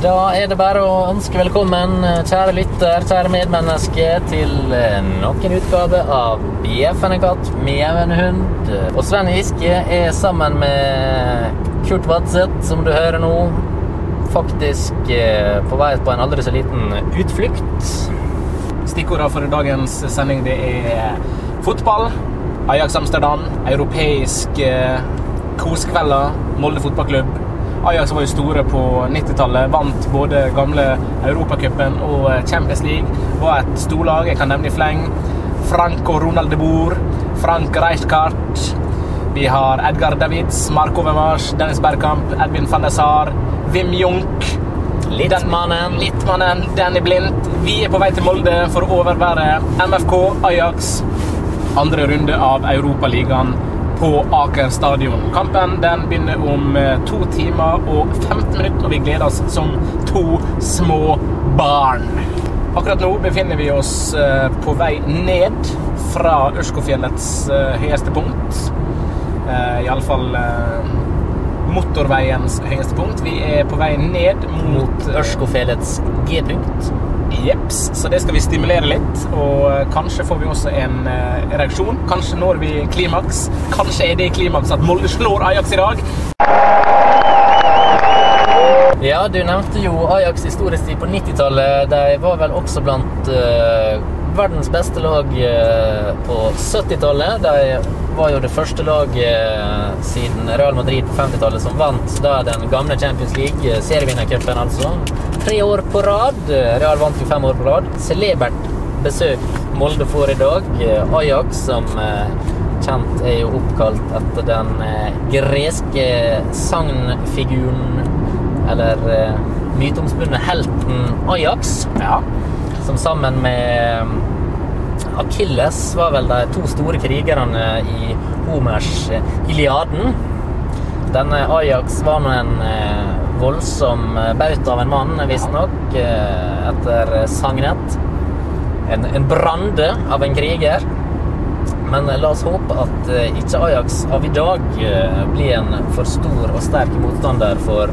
Da er det bare å ønske velkommen, kjære lytter, kjære medmenneske, til nok en utgave av Bjeffende katt, mjauende hund. Og Sven Giske er sammen med Kurt Vadseth, som du hører nå, faktisk eh, på vei på en aldri så liten utflukt. Stikkordene for dagens sending det er fotball, Ajax Amsterdam, europeisk eh, kosekvelder, Molde fotballklubb. Ajax var jo store på 90-tallet. Vant både gamle Europacupen og Champions League. Var et storlag. Jeg kan nevne i fleng. Frank og Ronald de Boer. Frank Reichkart. Vi har Edgar Davids, Mark Overmars, Dennis Bergkamp, Edvin van der Sar, Wim Jonk. Littmannen. Littmannen, Danny Blindt. Vi er på vei til Molde for å overvære MFK Ajax. Andre runde av Europaligaen på Aker stadion. Kampen den begynner om eh, to timer og 15 minutter, og vi gleder oss som to små barn. Akkurat nå befinner vi oss eh, på vei ned fra Ørskogfjellets eh, høyeste punkt. Iallfall motorveiens høyeste punkt. Vi er på vei ned mot Ørskogfjellets G-punkt. Jeps, så det skal vi stimulere litt. Og kanskje får vi også en uh, reaksjon. Kanskje når vi klimaks. Kanskje er det klimaks at Molde slår Ajax i dag. Ja, du nevnte jo Ajax historisk tid på 90-tallet. De var vel også blant uh, verdens beste lag uh, på 70-tallet. De var jo det første laget uh, siden Real Madrid på 50-tallet som vant da den gamle Champions League, serievinnercupen altså. Tre år på rad. Real vant jo fem år på rad. Celebert besøk Molde får i dag. Ajax, som kjent er jo oppkalt etter den greske sagnfiguren eller myteomspunne helten Ajax. Ja. Som sammen med Akilles var vel de to store krigerne i Homers Iliaden. Denne Ajax var nå en uh, voldsom baut av en mann, visstnok, etter sagnet. En, en brande av en kriger. Men la oss håpe at ikke Ajax av i dag blir en for stor og sterk motstander for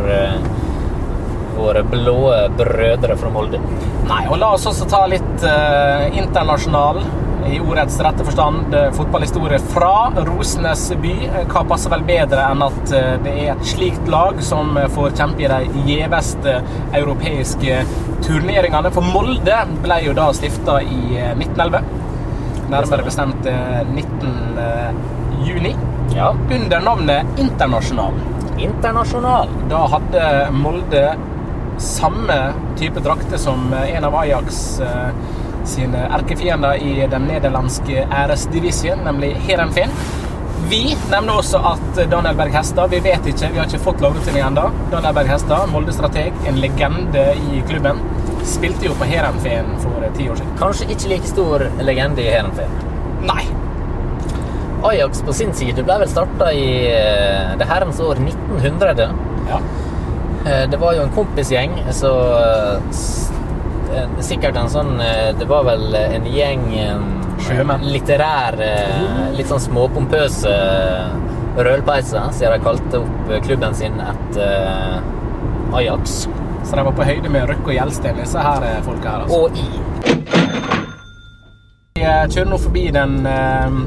våre blå brødre fra Molde. Nei, og la oss også ta litt eh, internasjonal, i ordets rette forstand, uh, fotballhistorie fra Rosenes by. Hva passer vel bedre enn at uh, det er et slikt lag som får kjempe i de gjeveste europeiske turneringene? For Molde ble jo da stifta i 1911. Nærmere bestemt 19. juni. Ja. Under navnet Internasjonal. Internasjonal. Da hadde Molde samme type drakter som en av Ajax sine erkefiender i den nederlandske æresdivisjonen, nemlig Heerenveen. Vi nevner også at Daniel Berg Hestad Vi vet ikke, vi har ikke fått lagoppstilling ennå. Daniel Berg Hestad, Molde-strateg, en legende i klubben. Spilte jo på Heerenveen for ti år siden. Kanskje ikke like stor legende i Heerenveen. Nei. Ajax på sin side ble vel starta i det herrens år 1900. Ja. Det var jo en kompisgjeng, så Sikkert en sånn Det var vel en gjeng Sjømenn. litterære, litt sånn småpompøse rølpeiser, siden de kalte opp klubben sin etter Ajax. Så de var på høyde med Røkke og Gjelsten, disse her folka her. altså. Og i. Vi kjører nå forbi den eh,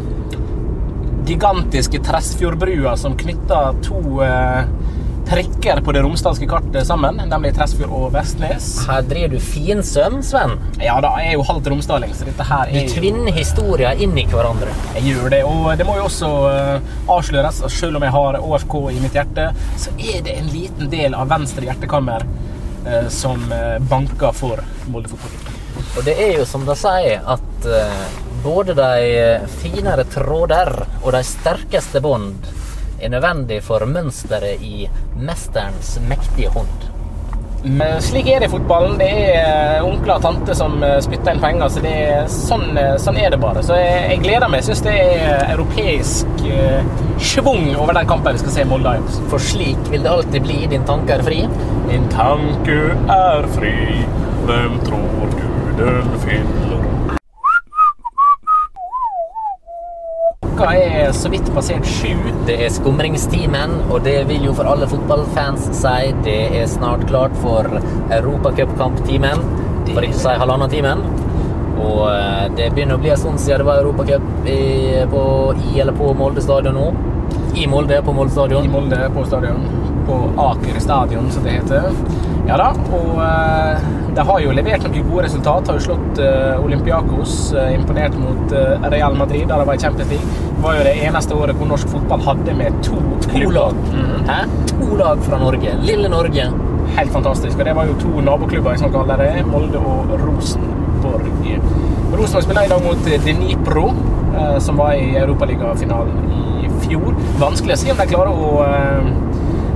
gigantiske Tresfjordbrua som knytter to eh, prikker på det romsdalske kartet sammen, nemlig Tresfjord og Vestnes. Her driver du finsøm, Sven. Ja da, jeg er jo halvt romsdaling, så dette her er jo tvinner historier inn i hverandre. Jeg gjør det, og det må jo også eh, avsløres at selv om jeg har ÅFK i mitt hjerte, så er det en liten del av venstre hjertekammer eh, som eh, banker for Molde fotballklubb. Og det er jo som de sier, at både de finere tråder og de sterkeste bånd er nødvendig for mønsteret i mesterens mektige hånd. Men slik er det i fotballen. Det er onkler og tanter som eh, spytter inn penger. Så det er, sånn, eh, sånn er det bare. Så jeg, jeg gleder meg. Jeg syns det er europeisk eh, schwung over den kampen vi skal se i Molde Ajax. For slik vil det alltid bli. Din tanke er fri. Din tanke er fri, hvem tror du den finner? Passert sju. Det er skumringstimen, og det vil jo for alle fotballfans si det er snart klart for europacupkamptimen. For ikke å si halvannen timen. Og eh, det begynner å bli en stund siden det var Europacup i, på, i eller på Molde stadion nå. I Molde, på Molde stadion. I Molde på stadion. På Aker stadion, som det heter. Ja da, og uh, de har jo levert noen gode resultat. Har jo slått uh, Olympiakos, uh, imponert mot Real Madrid da de var i Champions League. Det var jo det eneste året hvor norsk fotball hadde med to To lag. Mm. Hæ? To lag fra Norge. Lille Norge. Helt fantastisk. Og det var jo to naboklubber, som kaller det. Molde og Rosenborg. Rosenborg spiller i dag mot Dnipro, som var i Europaligafinalen i fjor. Vanskelig å si om de klarer å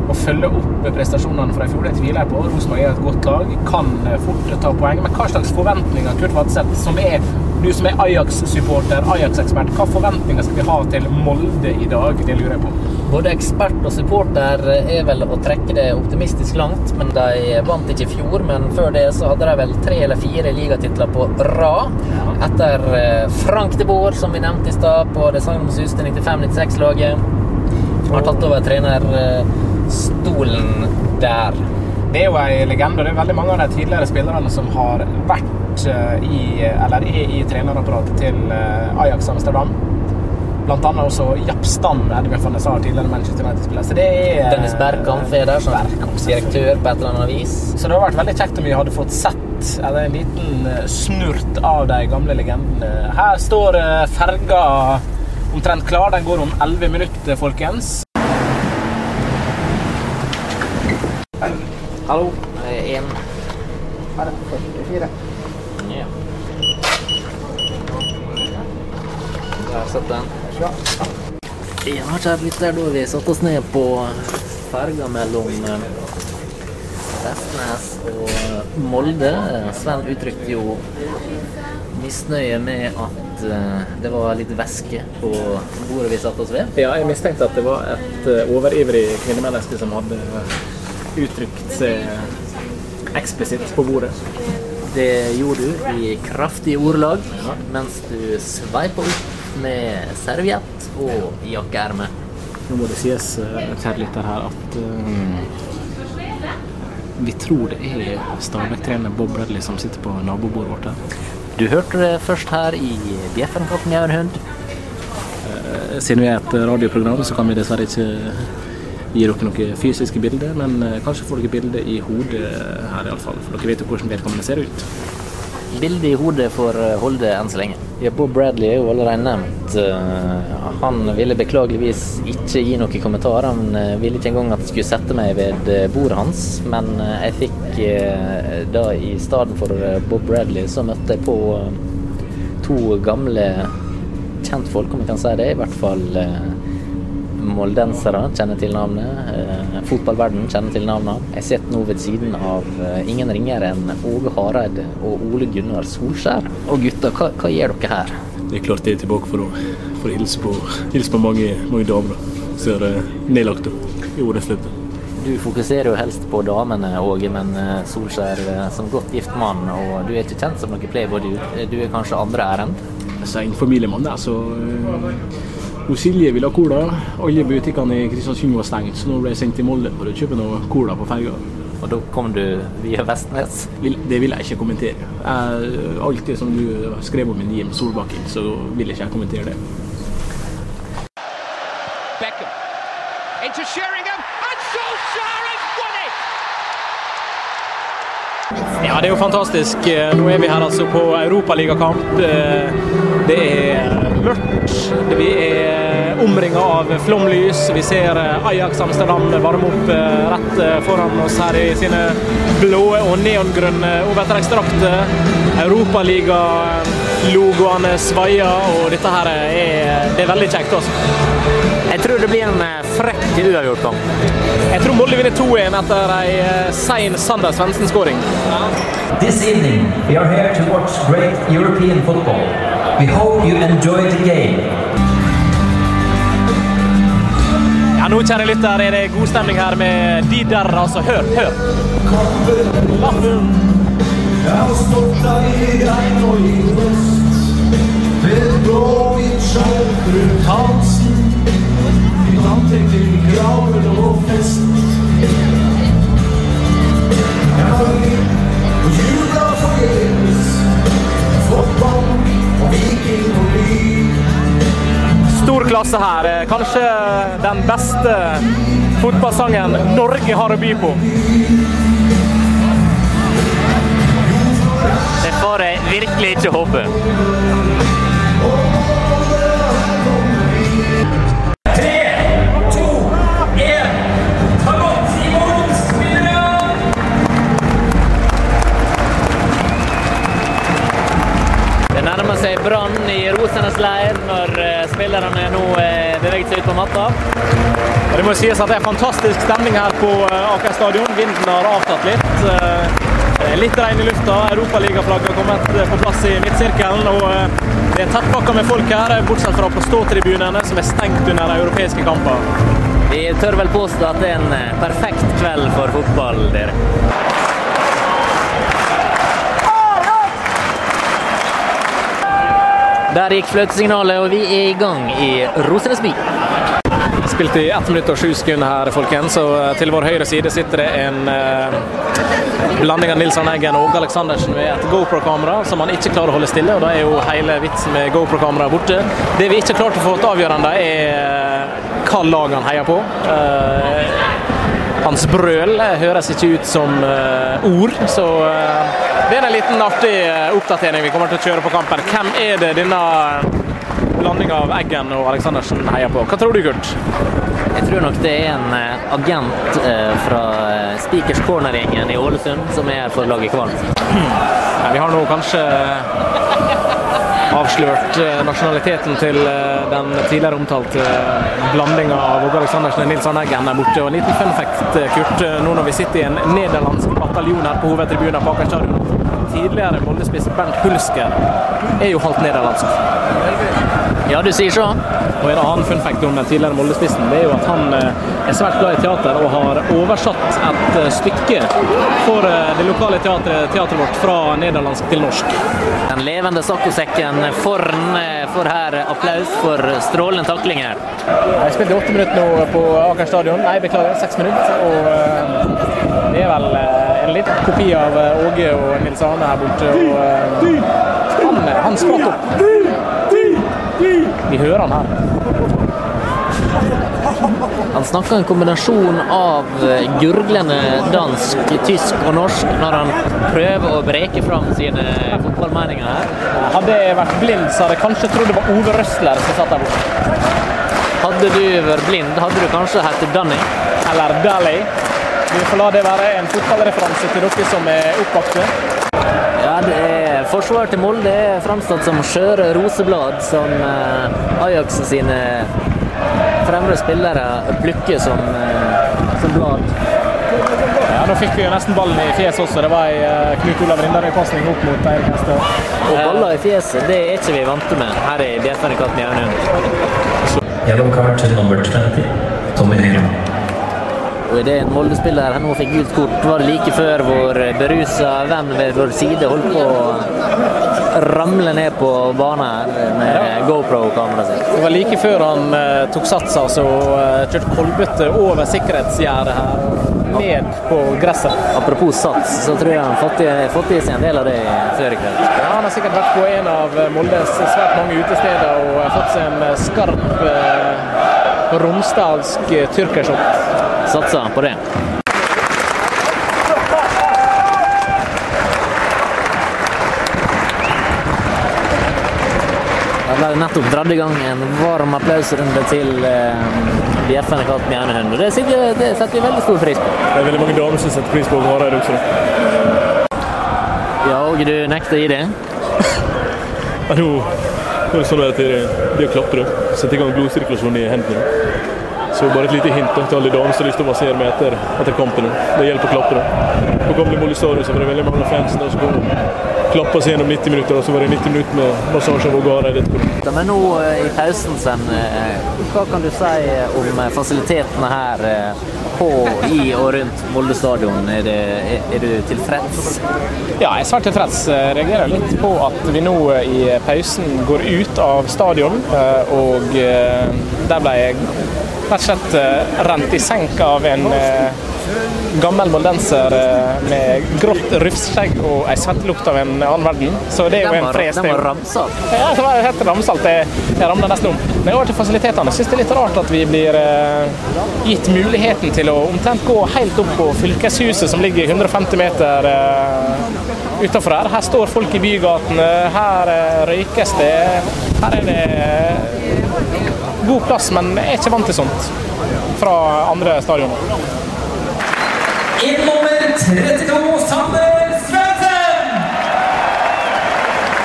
å følge opp prestasjonene fra i fjor. Det tviler jeg på. Rosenborg er et godt lag, kan fort ta poeng. Men hva slags forventninger, Kurt Vadseth, som er du som er Ajax-supporter, Ajax-ekspert, hva forventninger skal vi ha til Molde i dag? Det lurer jeg på. Både ekspert og supporter er vel å trekke det optimistisk langt. men De vant ikke i fjor, men før det så hadde de vel tre eller fire ligatitler på rad. Etter eh, Frank de Boer, som vi nevnte i stad, på det sagnomsuste 95-96-laget. Har tatt over trener eh, stolen der. Det er jo ei legende. Det er veldig mange av de tidligere spillerne som har vært eh, i, eller er i trenerapparatet til eh, Ajax Amsterdam. Blant annet også Japp Stam, Edvin van Sar, tidligere Manchester United-spiller. Så det er Dennis Bergkamp er der som direktør på et eller annet vis. Så det har vært veldig kjekt om vi hadde fått sett eller en liten eh, snurt av de gamle legendene. Her står ferga omtrent klar. Den går om 11 minutter, folkens. Hallo. Én. Her er 44. Ja. Der satt den. Ja, litt der da vi satt oss ned på ferga mellom eh, Vestnes og Molde. Sven uttrykte jo misnøye med at eh, det var litt væske på bordet vi satte oss ved. Ja, jeg mistenkte at det var et eh, overivrig kvinnemenneske som hadde uttrykt seg eksplisitt på bordet. Det gjorde du i kraftige ordelag ja. mens du sveipa opp med serviett og jakkeerme. Nå må det sies, eh, kjære lytter her, at uh, vi tror det er Stabæk-trener Bob Bradley som sitter på nabobordet vårt her. Du hørte det først her i Bjeffenkatten Jaurenhund. Uh, siden vi er et radioprogram, så kan vi dessverre ikke gir dere noen fysiske bilder, men eh, kanskje får dere bilder i hodet her iallfall. For dere vet jo hvordan vedkommende ser ut. Bildet i hodet får eh, holde enn så lenge. Ja, Bob Bradley er jo allerede nevnt. Eh, han ville beklageligvis ikke gi noen kommentarer. Han ville ikke engang at jeg skulle sette meg ved bordet hans. Men jeg fikk da i stedet for Bob Bradley, så møtte jeg på to gamle kjentfolk, om jeg kan si det. I hvert fall moldensere kjenner til navnet. Fotballverdenen fotballverden kjenner til navnet. Jeg sitter nå ved siden av eh, ingen ringere enn Åge Hareide og Ole Gunnar Solskjær. Og gutter, hva, hva, gjør dere her? Det er klart jeg er tilbake for å, for å hilse, på, hilse, på, mange, mange damer som er nedlagt i årets løp. Du fokuserer jo helst på damene, Åge, men Solskjær som godt gift mann, og du er ikke kjent som noen playboy, du. Du er kanskje andre ærend? Er en familiemann, der, og Silje ville ha cola. Alle butikkene i Kristiansund var stengt, så nå ble jeg sendt til Molde for å kjøpe noe cola på ferga. Og da kom du via Vestnes? Det vil jeg ikke kommentere. Jeg, alt det som du skrev om min Jim Solbakken, så vil jeg ikke kommentere det. Beckham. Into Sheringham, and Solskjaer has won it! Ja, det er jo fantastisk. Nå er vi her altså på europaligakamp. Det er mørkt. Vi er omringa av flomlys. Vi ser Ajax Amsterdam varme opp eh, rett eh, foran oss her i sine blå og neongrønne overtrekksdrakter. Europaliga-logoene svaier, og dette her er, det er veldig kjekt. Også. Jeg tror det blir en eh, frekk uavgjort kamp. Jeg tror Molde vinner 2-1 etter ei sein Sander Svendsen-skåring. This evening we are here to watch great European football. We hope you enjoy the game. Ja, nå kjære lytter, er det god stemning her med de der, altså. Hør, hør! Har klasse her. Eh, kanskje den beste fotballsangen Norge har å by på. Det får jeg virkelig ikke håpe. Nærmer seg brann i rosenes leir spillerne nå beveget seg ut på matta. Det må sies at det er fantastisk stemning her på eh, Aker stadion. Vinden har avtatt litt. Eh, Litt regn i lufta. Europaligaflagget har kommet eh, på plass i midtsirkelen. og eh, Det er tettpakka med folk her, bortsett fra på ståtribunene, som er stengt under de europeiske kamper. Vi tør vel påstå at det er en eh, perfekt kveld for fotball, dere. Der gikk fløtesignalet, og vi er i gang i Rosenes by. Spilt i 1 minutt og 7 sekunder her, folkens. Og eh, til vår høyre side sitter det en eh, blanding av Nils Arne Eggen og Åge Aleksandersen med et GoPro-kamera som han ikke klarer å holde stille. og Da er jo hele vitsen med GoPro-kameraet borte. Det vi ikke klarte å få til avgjørende, er eh, hva lag han heier på. Eh, hans brøl eh, høres ikke ut som eh, ord, så eh, det er en liten artig eh, oppdatering vi kommer til å kjøre på kampen. Hvem er det denne blandinga av Eggen og Aleksandersen heier på? Hva tror du, Kurt? Jeg tror nok det er en eh, agent eh, fra Spikers Corner-gjengen i Ålesund som er for laget Kvalm. Ja, vi har nå kanskje avslørt eh, nasjonaliteten til eh, den tidligere omtalte blandinga av Åge Aleksandersen og Nils Arne Eggen der borte. Og en liten fun fact, eh, Kurt, eh, nå når vi sitter i en nederlandsk bataljon her på hovedtribunen på Aker stadion. Tidligere Molde-spiss Bernt Hulsker er jo halvt nederlandsk. Ja, du sier så. Og en annen fun fact om den tidligere Molde-spissen det er jo at han eh, er svært glad i teater og har oversatt et eh, stykke for eh, det lokale teatret, teatret vårt fra nederlandsk til norsk. Den levende saccosekken Forn får her applaus for strålende takling her. Jeg har spilt i åtte minutter nå på Aker stadion. Nei, beklager, seks minutter. Og det er vel en liten kopi av Åge og Nils Arne her borte. Og han, han skvatt opp. Vi hører han her. Han snakker en kombinasjon av eh, gurglende dansk, tysk og norsk når han prøver å breke fram sine fotballmeninger her. Hadde jeg vært blind, så hadde jeg kanskje trodd det var Ove Røsler som satt der borte. Hadde du vært blind, hadde du kanskje hett Danny. Eller Dally. Vi får la det være en fotballreferanse til dere som er oppvakte. Ja, det er Forsvaret til Molde er framstått som skjøre roseblad som eh, Ajax sine fremre spillere plukker som, eh, som blad. Ja, Nå fikk vi jo nesten ballen i fjeset også. Det var ei eh, Knut Olav Rindarøy-pasning opp mot Eirik Hestad. Og baller i fjeset, det er ikke vi vante med her i Katten i Ørnhund. Yellow card to number 20, Tommy Hayden. Og idet en Molde-spiller nå fikk gult kort, var det like før vår berusa venn ved vår side holdt på å ramle ned på banen med GoPro-kameraet sitt. Det var like før han eh, tok sats altså, og eh, kjørte kolbøtte over sikkerhetsgjerdet her ned på gresset. Apropos sats, så tror jeg han fått i, fått i seg en del av det før i kveld. Ja, han har sikkert vært på en av Moldes svært mange utesteder og eh, fått seg en skarp eh, romsdalsk eh, tyrkershot. Satser på det. Da ble det nettopp dratt i gang en varm applausrunde til eh, Bjeffer'n Katten i Ørnhund. Og det, sitter- det setter vi veldig stor pris på. Det er veldig mange damer som setter pris på å være her også. Ja, og du nekter å gi det? Ja, nå er det sånn at det det å klatre, sette i gang blodsirkulasjonen i hendene. Så bare et lite hint til alle damer som har lyst til å massere meg etter, etter kampen. Det hjelper å klappe. da. På gamle Molde stadion så var det veldig mange fans der som kom og klappa seg gjennom 90 minutter, og så var det 90 minutter med massasje av Hareide etterpå. Men nå eh, i pausen, Sven, eh, hva kan du si om eh, fasilitetene her eh, på, i og rundt Molde stadion? Er, det, er, du tilfreds? Ja, jeg er svært tilfreds. Jeg reagerer litt på at vi nå eh, i pausen går ut av stadion, eh, og eh, der ble jeg rett og slett eh, rent i senk av en eh, gammel moldenser eh, med grått rufsskjegg og ei svettelukt av en annen verden. Så det er jo en fres. den var ramsalt. ja, det var helt ramsalt. Jeg, jeg ramla nesten om. Men over til fasilitetene. Syns det er litt rart at vi blir gitt muligheten til å omtrent gå helt opp på fylkeshuset som ligger 150 meter utenfor her. Her står folk i bygatene, her røykes det. Her er det god plass, men jeg er ikke vant til sånt fra andre stadioner. Inn nummer 32, Sander Svendsen!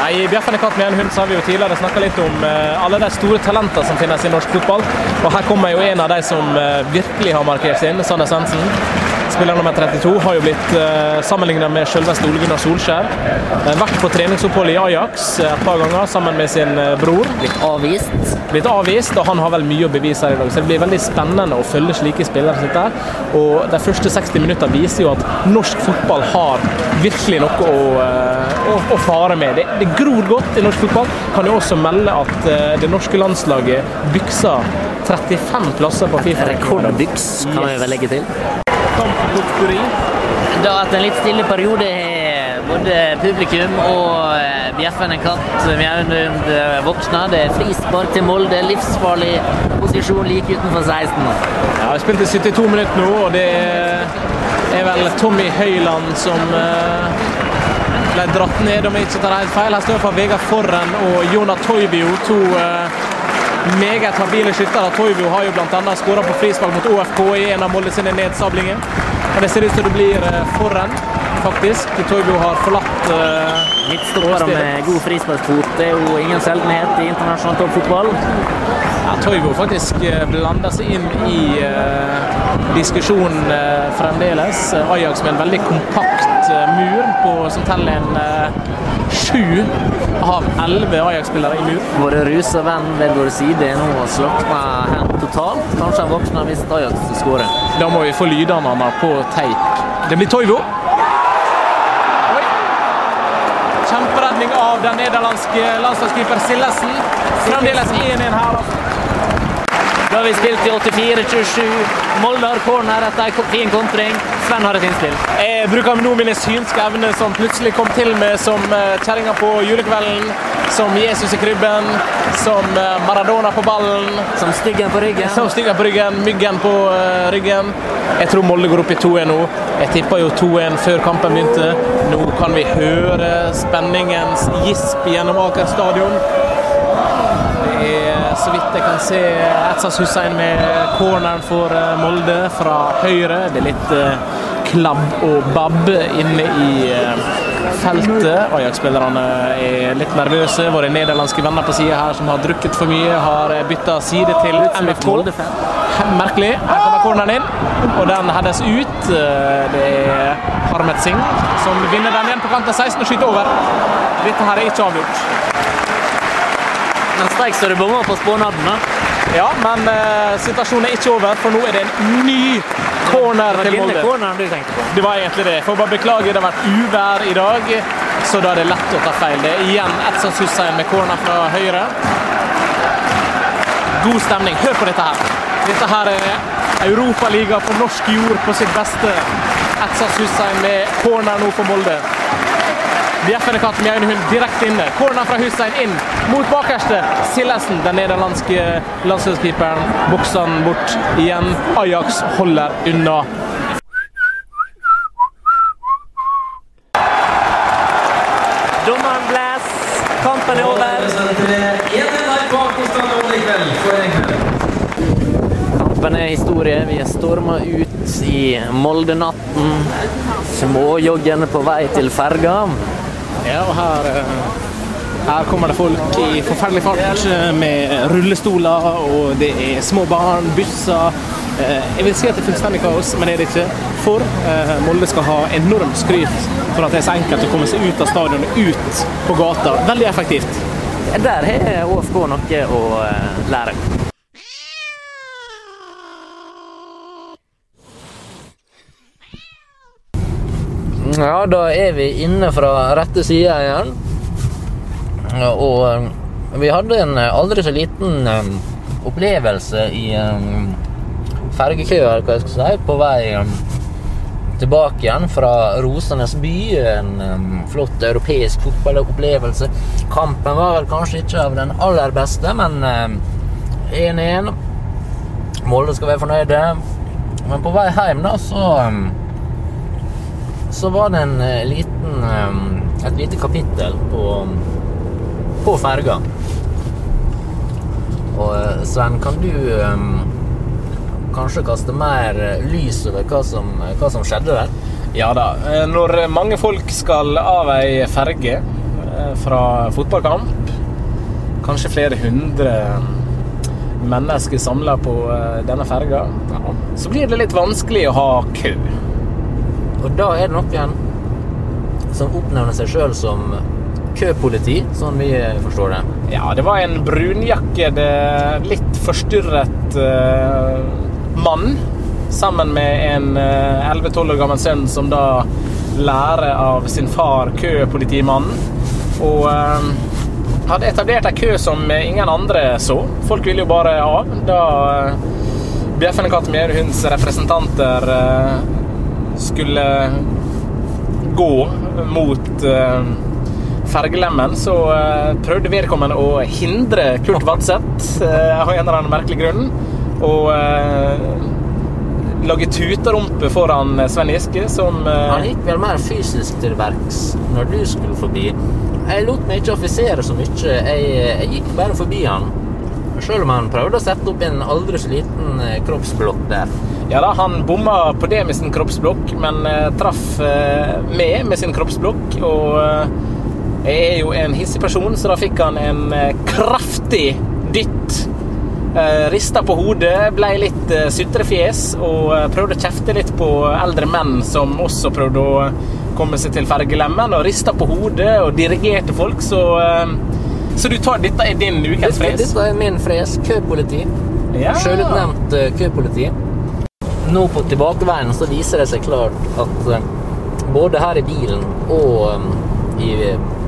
I Bjeffende katt med en hund så har vi jo tidligere snakka litt om eh, alle de store talentene som finnes i norsk fotball. Og her kommer jo en av de som eh, virkelig har markert seg inn, Sander Svendsen. Spiller nummer 32 har jo blitt uh, sammenlignet med selveste Ole Gunnar Solskjær. Eh, vært på treningsopphold i Ajax eh, et par ganger sammen med sin eh, bror. Blitt avvist. Blitt avvist, og han har vel mye å bevise her i dag. Så det blir veldig spennende å følge slike spillere sitt der. Og de første 60 minuttene viser jo at norsk fotball har virkelig noe å, eh, å, å fare med. Det, det gror godt i norsk fotball. Kan jo også melde at eh, det norske landslaget bykser 35 plasser på Fifa. Rekordbyks, kan vi vel legge til. Kampdokteri. har vært en litt stille periode både publikum og eh, bjeffende katt mjauende voksne. Det er frispark til Molde, livsfarlig posisjon like utenfor 16. Ja, vi spilte 72 minutter nå, og det er vel Tommy Høiland som eh, ble dratt ned, om jeg ikke tar helt feil. Her står iallfall Vegard Forren og Jona Toibio, to eh, meget habile skyttere. Toivo har jo bl.a. skåra på frispark mot OFK i en av Molde sine nedsablinger. Men det ser ut som det blir foran, Forren, faktisk. Toivo har forlatt uh, Midtstoppere med god frisparkfot det er jo ingen sjeldenhet i internasjonal toppfotball. Ja, Toivo faktisk eh, blander seg inn i uh, diskusjonen uh, fremdeles. Ajax med en veldig kompakt eh, mur på, som teller en eh, sju av elleve Ajax-spillere i mur. Våre rusa venn ved vår side er nå slokna hen totalt. Kanskje han våkner hvis Ajax skårer. Da må vi få lydene på teip. Det blir Toivo. Oi. Kjemperedning av den nederlandske landslagskeeper Sillesen. Fremdeles 1-1 her. Da har vi spilt i 84-27. Molde har corner etter en fin kontring. Sven har et innspill. Jeg bruker nå mine synske evner som plutselig kom til meg som eh, kjerringa på julekvelden, som Jesus i krybben, som eh, Maradona på ballen, Som styggen på ryggen. som Styggen på ryggen, Myggen på eh, ryggen. Jeg tror Molde går opp i 2-1 nå. Jeg tippa jo 2-1 før kampen begynte. Nå kan vi høre spenningens gisp gjennom Aker stadion. Det er, så vidt jeg kan se, Etsas Hussein med corneren for eh, Molde fra høyre. Det er litt eh, klabb og babb inne i eh, feltet. Ajax-spillerne er litt nervøse. Våre nederlandske venner på sida her som har drukket for mye, har bytta side til MFK. Merkelig. Her kommer corneren inn, og den heades ut. Det er Harmet Singh som vinner den igjen på kant av 16 og skyter over. Dette her er ikke avgjort. Men streik så du bommer på spånaden. Ja, men uh, situasjonen er ikke over, for nå er det en ny corner til Molde. Det var denne du tenkte på. Det var egentlig det. Får bare beklage, det har vært uvær i dag, så da er det lett å ta feil. Det er igjen Etsas Hussein med corner fra høyre. God stemning. Hør på dette her. Dette her er Europaliga på norsk jord på sitt beste. Etsas Hussein med corner nå for Molde. Bjeffende katt med øynehund direkte inne. Corner fra Hussein inn mot bakerste. Sillesen, den nederlandske landslagskeeperen, bokser bort igjen. Ajax holder unna. Dommeren blåser. Kampen er over. Kampen er historie. Vi er storma ut i Molde-natten. Småjoggende på vei til ferga. Ja, og her, eh, her kommer det folk i forferdelig fart eh, med rullestoler, og det er små barn, busser. Eh, Jeg vil si at det er fullstendig kaos, men det er det ikke. For Molde skal ha enormt skryt for at det er så enkelt å komme seg ut av stadionet, ut på gata. Veldig effektivt. Der har ÅFK noe å lære. Ja, da er vi inne fra rette sida igjen. Og eh, vi hadde en eh, aldri så liten eh, opplevelse i, fergekø, eller hva jeg skal si, på vei tilbake igjen fra Rosenes by. En flott europeisk fotballopplevelse. Kampen var vel kanskje ikke av den aller beste, men um, 1-1. Molde skal være fornøyde. Men på vei hjem, da, så Så var det en eh, liten um, et lite kapittel på, på ferga. Og eh, Sven, kan du kanskje kaste mer eh, lys over hva som, hva som skjedde der? Ja da. eh, Når mange folk skal av ei ferge eh, fra fotballkamp, kanskje flere hundre mennesker samla på eh, denne ferga, så blir det litt vanskelig å ha kø. Og da er det noen som oppnevner seg sjøl som køpoliti, sånn vi forstår det. Ja, det var en brunjakket, eh, litt forstyrret uh, mann sammen med en uh, 11-12 år gammel sønn som da lærer av sin far, køpolitimannen. Og uh, hadde etablert ei kø som ingen andre så. Folk ville jo bare av. Da eh, Bjeffende katt Mjærhunds representanter eh, skulle gå mot eh, fergelemmen, så eh, prøvde vedkommende å hindre Kurt Vadseth eh, av en eller annen merkelig grunn. Og lage tuterumpe foran Sven Giske, som uh... Han gikk vel mer fysisk til verks når du skulle forbi. Jeg lot meg ikke affisere så mye. Jeg, jeg gikk bare forbi han. Selv om han prøvde å sette opp en aldri så liten kroppsblokk der. Ja da, han bomma på det med sin kroppsblokk, men uh, traff uh, meg med sin kroppsblokk. Og uh, jeg er jo en hissig person, så da fikk han en kraftig dytt. Uh, Rista på hodet, ble litt uh, sutrefjes og prøvde å kjefte litt på eldre menn som også prøvde å komme seg til fergelemmen, og rista på hodet og dirigerte folk, så Så du tar dette i din ukens Dette, fres? dette er min fres. Køpoliti. Ja. Sjølutnevnt køpoliti. Nå på tilbakeveien så viser det seg klart at eh, både her i bilen og eh, i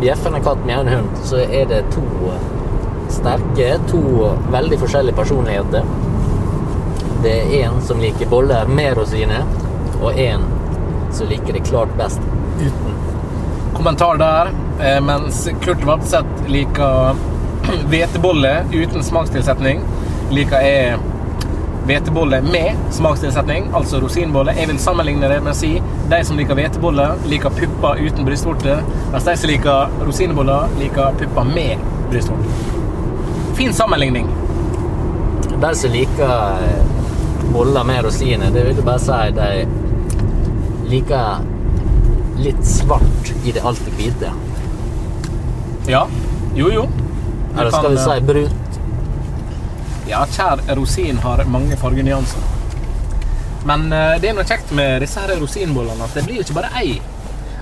Bjeffende katt en hund, så er det to eh, sterke, to veldig forskjellige personligheter. Det er en som liker boller med rosiner, og en som liker det klart best uten. kommentar der. Mens Kurt Vadseth liker hvetebolle uten smakstilsetning, liker jeg hvetebolle med smakstilsetning, altså rosinbolle. Jeg vil sammenligne det med å si de som liker hveteboller, liker pupper uten brystvorte, mens de som liker rosinboller, liker pupper med brystvorte. Fin sammenligning. De som liker eh, boller med rosiner, det vil jeg bare si de liker litt svart i det alltid hvite. Ja. Jo, jo. Du Eller skal kan, vi eh, si brunt? Ja, kjær rosin har mange fargenyanser. Men eh, det er noe kjekt med disse her rosinbollene at det blir ikke bare ei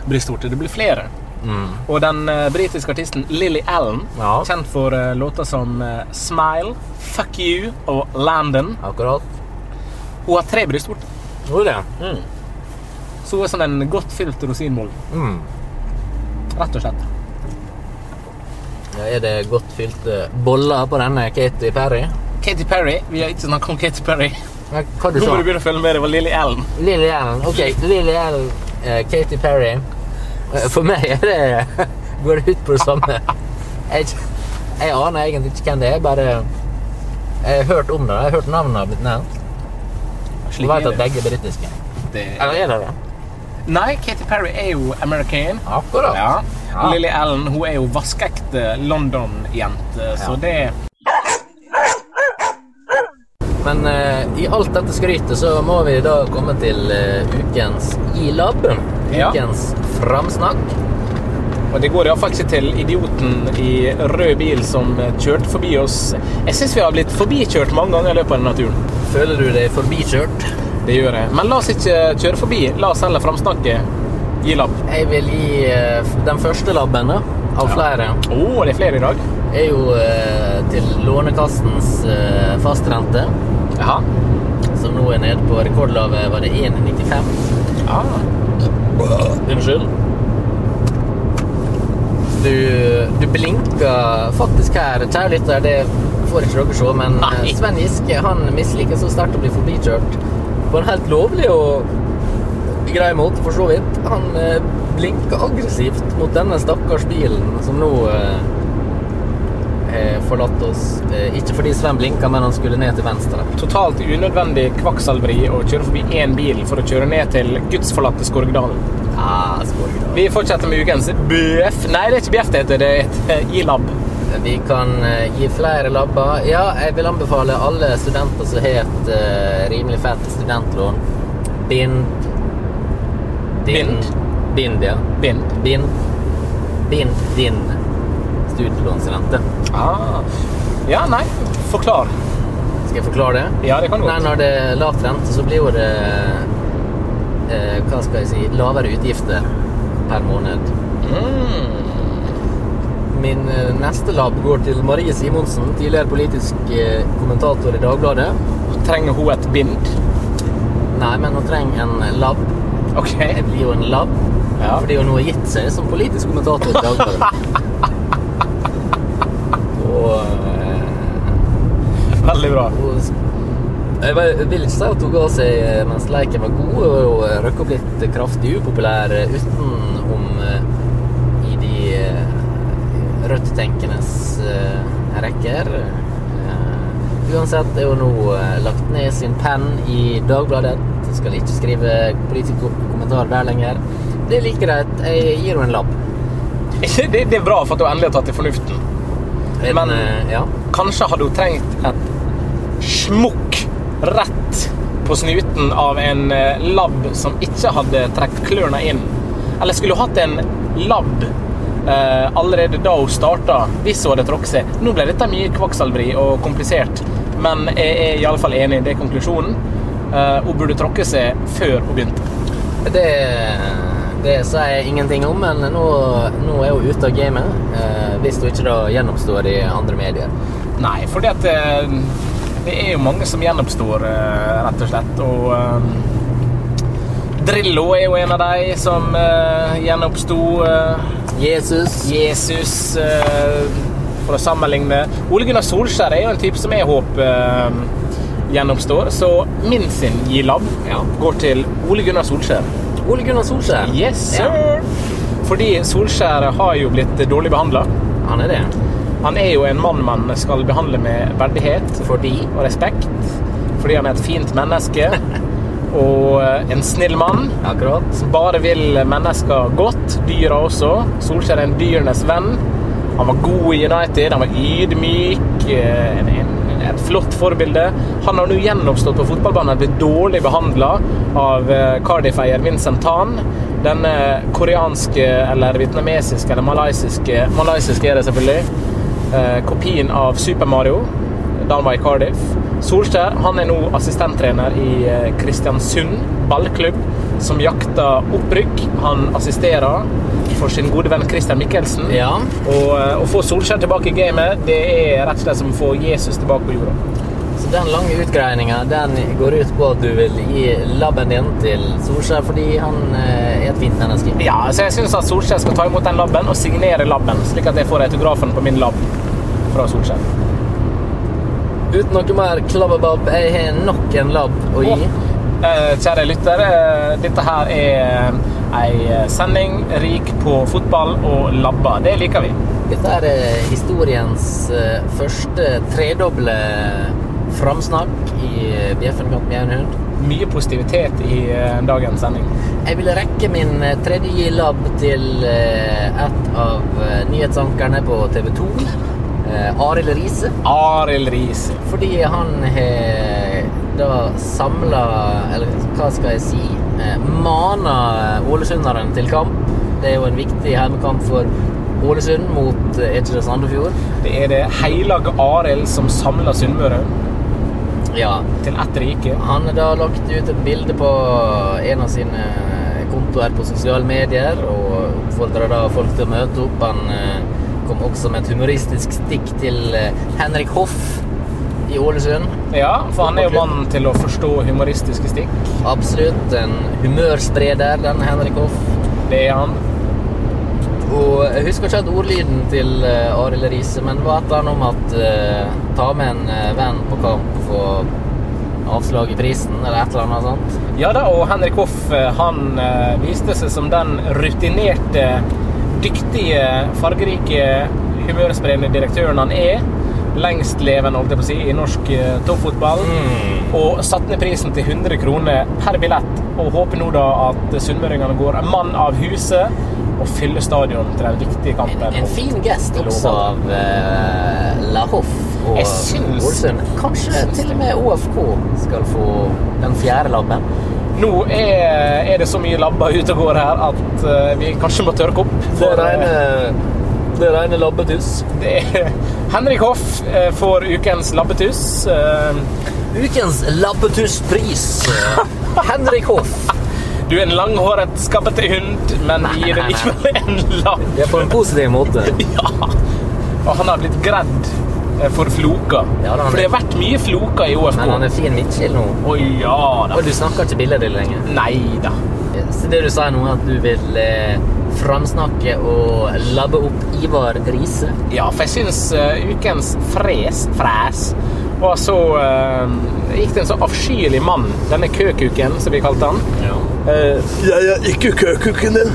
brystvorte, det blir flere. Mm. Og den uh, britiske artisten Lily Allen, Ja. kjent for eh, låter som eh, Smile, Fuck You og Landon, Akkurat. hun har tre brystvorter. Jo, det. Så hun er som en godt fylt rosinbolle, Mm. rett og slett. Ja, er det godt fylte boller på denne Katy Perry? Katy Perry. Vi har ikke snakket om Katy Perry. Hva du Nå må du begynne å følge med. Det var Lily Allen. Lily Allen. Ok, Lily Allen, eh, Katy Perry. Eh, For meg er det går det ut på det samme. Jeg, jeg aner egentlig ikke hvem det er, bare jeg har hørt om det. Jeg har hørt navnet blitt nevnt. Slik Jeg vet er at det. begge er britiske. Det- Eller er det det? Nei, Katy Perry er jo American. Akkurat. Ja. Ja. Lily Allen hun er jo vaskeekte London-jente, så Ja. det Men eh, i alt dette skrytet så må vi da komme til eh, ukens i-lab. Ja. Ukens framsnakk. Og det går iallfall ikke til idioten i rød bil som kjørte forbi oss. Jeg syns vi har blitt forbikjørt mange ganger i løpet av denne turen. Føler du deg forbikjørt? Det gjør jeg. Men la oss ikke kjøre forbi. La oss heller framsnakke. Gi labb. Jeg vil gi eh, den første labben da, av flere. Å, det er flere i dag. Er jo eh, til Lånekassens eh, fastrente, Jaha. som nå er nede på rekordlave Var det 1,95? Ja. Unnskyld. Du, du blinker faktisk her, kjære lytter. Det får ikke dere se, men Nei. eh, Sven Giske han misliker så sterkt å bli forbikjørt på en helt lovlig og grei måte, for så vidt. Han eh, blinker aggressivt mot denne stakkars bilen som nå eh, har forlatt oss. Eh, ikke fordi Sven blinka, men han skulle ned til venstre. Totalt unødvendig kvakksalveri å kjøre forbi én bil for å kjøre ned til gudsforlatte Skorgdalen. Ah, Skorgdalen. Vi fortsetter med ukens BF. Nei, det er ikke BF det heter, det heter ILAB. Vi kan eh, gi flere labber. Ja, jeg vil anbefale alle studenter som har et eh, rimelig fett studentlån. Bind Bind? Bind, ja. Bind. Bind. Bind din studielånsrente. Ah. Ja, nei. Forklar. Skal jeg forklare det? Ja, det kan Nei, godt. når det er lavt rente, så blir jo det eh, Hva skal jeg si Lavere utgifter per måned. Mm. Min eh, neste lab går til Marie Simonsen, tidligere politisk eh, kommentator i Dagbladet. Trenger hun et bind? Nei, men hun trenger en lab. Okay. Jeg blir jo en lab. Ja. Fordi hun har gitt seg som politisk kommentator i Dagbladet. Og eh, Veldig bra. Og, jeg vil ikke si at hun ga seg eh, mens leken var god, og røkk opp litt kraftig upopulær eh, utenom eh, i de eh, rødt-tenkendes eh, rekker. Eh, Uansett er hun nå eh, lagt ned sin penn i Dagbladet. Skal ikke skrive politisk kommentar der lenger. Det er like greit. Jeg gir henne en labb. Det, det er bra for at hun endelig har tatt til fornuften. En, Men- eh, ja. Kanskje hadde hun trengt et smukk rett på snuten av en eh, labb som ikke hadde trukket klørne inn. Eller skulle hun hatt en labb eh, allerede da hun starta, hvis hun hadde tråkket seg. Nå ble dette mye kvakksalveri og komplisert, men jeg er i alle fall enig i det er konklusjonen. Eh, hun burde tråkke seg før hun begynte. Det, det sier jeg ingenting om, men nå, nå er hun ute av gamet. Eh, hvis hun ikke da gjenoppstår i andre medier. Nei, fordi at eh, det er jo mange som gjenoppstår, eh, rett og slett. Og eh, Drillo er jo en av de som uh, gjenoppsto. eh, Jesus. Jesus, eh, for å sammenligne. Ole Gunnar Solskjær er jo en type som jeg håper eh, gjenoppstår. Så min sin gi-lab Ja. går til Ole Gunnar Solskjær. Ole Gunnar Solskjær. Yes, Ja! Fordi Solskjær har jo blitt dårlig behandla. han er det. Han er jo en mann man skal behandle med verdighet Fordi og respekt. Fordi han er et fint menneske og eh, en snill mann. Akkurat. Som bare vil mennesker godt. Dyra også. Solskjær er en dyrenes venn. Han var god i United, han var ydmyk. eh, En, en, et flott forbilde. Han har nå gjenoppstått på fotballbanen blitt dårlig behandla av eh, Cardiff-eier Vincent Tan. Denne koreanske eller vietnamesiske eller malaysiske Malaysiske er det selvfølgelig. eh, kopien av Super Mario da han var i Cardiff. Solskjær han er nå assistenttrener i eh, Kristiansund ballklubb, som jakter opprykk. Han assisterer for sin gode venn Christian Michelsen. Ja. Og eh, å få Solskjær tilbake i gamet, det er rett og slett som å få Jesus tilbake på jorda. Så den lange utgreininga den går ut på at du vil gi labben din til Solskjær fordi han eh, er et fint menneske. Ja, så jeg syns at Solskjær skal ta imot den labben og signere labben, slik at jeg får autografen på min labb fra Solskjær. Uten noe mer klabbebab, jeg har nok en labb å gi. Eh, kjære lytter, eh, dette her er ei sending rik på fotball og labber. Det liker vi. Dette er eh, historiens eh, første tredoble framsnakk i BFN Bjeffen katt med. Mye positivitet i eh, dagens sending. Jeg vil rekke min eh, tredje labb til eh, et av eh, nyhetsankerne på TV 2. Eh, Arild Riise. Arild Riise. Fordi han har da samla Eller hva skal jeg si? Eh, mana ålesunderen til kamp. Det er jo en viktig hjemmekamp for Ålesund mot eh, er ikke det Sandefjord. Det er det hellige Arild som samler Sunnmøre Ja. til ett rike. Han har da lagt ut et bilde på en av sine kontoer på sosiale medier og oppfordrer da folk til å møte opp. Han eh, kom også med et humoristisk stikk til eh, Henrik Hoff i Ålesund. Ja, for han er jo mannen til å forstå humoristiske stikk. Absolutt en humørspreder, den Henrik Hoff. Det er han. Og jeg husker ikke helt ordlyden til uh, Arild Riise, men var et eller annet om at uh, ta med en uh, venn på kamp og få avslag i prisen, eller et eller annet sånt. Ja da, og Henrik Hoff eh, han uh, viste seg som den rutinerte, dyktige, fargerike, humørspredende direktøren han er. Lengstlevende, holdt jeg på å si, i norsk eh, toppfotball. Og satte ned prisen til 100 kroner per billett. Og håper nå da at sunnmøringene går mann av huset og fyller stadion til den viktige kampen. En, en fin gest også av uh, La Hoff og syns- Ålesund. Kanskje til og med ÅFK skal få den fjerde labben. Nå er, er det så mye labber ute og går her at uh, vi kanskje må tørke opp. For, Det regner, det rene labbetuss. Det er Henrik Hoff eh, får ukens labbetuss. Eh, Ukens labbetusspris. Henrik Hoff. Du er en langhåret, skabbete hund, men vi gir deg ikke en lapp. Det er på en positiv måte. Ja. Og han har blitt gredd eh, for floker. Ja, da, han for det har vært mye floker i OFK. Men han er fin midtskill nå. Oh, ja da. Og du snakker ikke billedlig lenger. Nei da. Så det du sier nå, er at du vil eh, framsnakke og labbe opp Ivar Grise? Ja, for jeg syns uh, ukens fres, fræs, var så uh, Gikk det en så avskyelig mann, denne køkuken, som vi kalte han. Ja. Uh, Jeg er ikke køkuken din.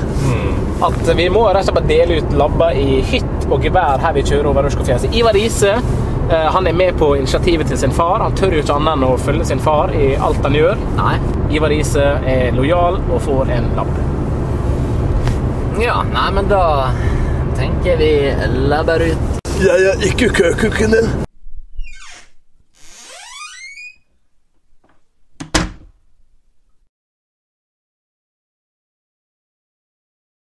at vi må rett og slett dele ut labber i hytt og gevær her vi kjører over Ørskogfjellet. Ivar Riise eh, han er med på initiativet til sin far. Han tør jo ikke annet enn å følge sin far i alt han gjør. Nei. Ivar Riise er lojal og får en labb. Ja, nei, men da tenker vi labber ut Jeg er ikke køkukken din.